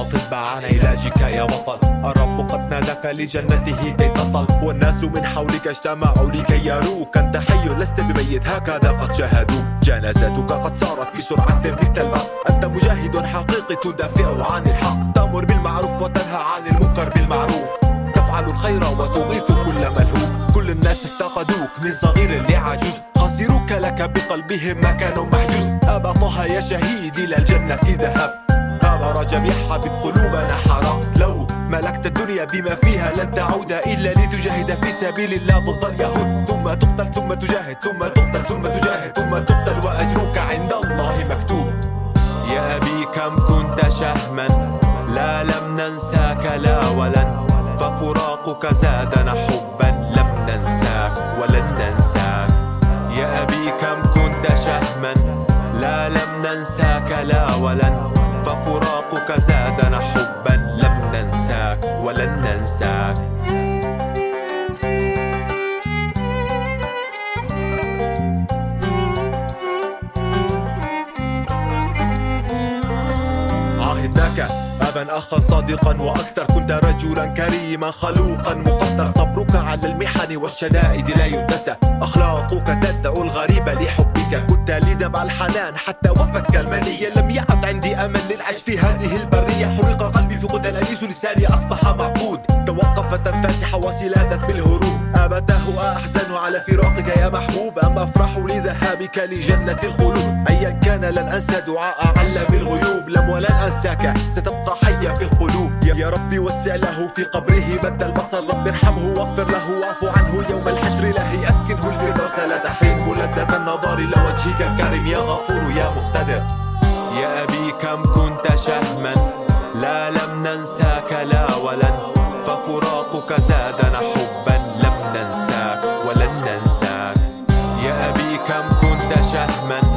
القلب عن علاجك يا بطل الرب قد ناداك لجنته كي تصل. والناس من حولك اجتمعوا لكي يروك. أنت حي لست بميت. هكذا قد شاهدوك. جنازتك قد صارت بسرعة مثل الماء أنت مجاهد حقيقي تدافع عن الحق. تأمر بالمعروف وتنهى عن المنكر بالمعروف. تفعل الخير وتغيث كل ملهوف. كل الناس افتقدوك من صغير لعجوز. خسروك لك بقلبهم مكان محجوز. أبا طه يا شهيد إلى الجنة ذهب هذا رجب يحبب قلوبنا حرقت. لو ملكت الدنيا بما فيها لن تعود إلا لتجاهد في سبيل الله ضد اليهود. ثم تقتل ثم تجاهد ثم تقتل ثم تجاهد ثم تقتل وأجرك عند الله مكتوب. يا أبي كم كنت شهما لا لم ننساك لا ولن. ففراقك زادنا حبا لم ننساك ولن ننساك. يا أبي كم كنت شهما لا لم ننساك لا ولن. ففراقك زادنا حبا لم ننساك ولن ننساك. عاهدناك أبا أخا صادقا وأكثر. كنت رجلا كريما خلوقا مقدر. صبرك على المحن والشدائد لا يدسى أخلاقك تدعو الغريب لحبك. كنت لدمع الحنان حتى وفتك المنية لم يعد عندي أمل للعيش في هذه البرية. حرق قلبي في غدى الأنيس لساني أصبح معقود. توقفت أنفاسي حواسي لاذت بالهروب. أبتاه أحزن. على فراقك يا محبوب أم أفرح لذهابك لجنة الخلود. أيا كان لن أنسى دعاء علم بالغيوب لم ولن أنساك. ستبقى حية في القلوب. يا ربي وسع له في قبره مد البصر. رب ارحمه واغفر له واعف عنه يوم الحشر. له أسكنه الفردوس. لا تحرمه لذة النظر إلى وجهك الكريم. يا غفور يا مقتدر. يا أبي كم كنت شهما. لا لم ننساك لا ولن. ففراقك زادنا حبا. لم ننساك. Man.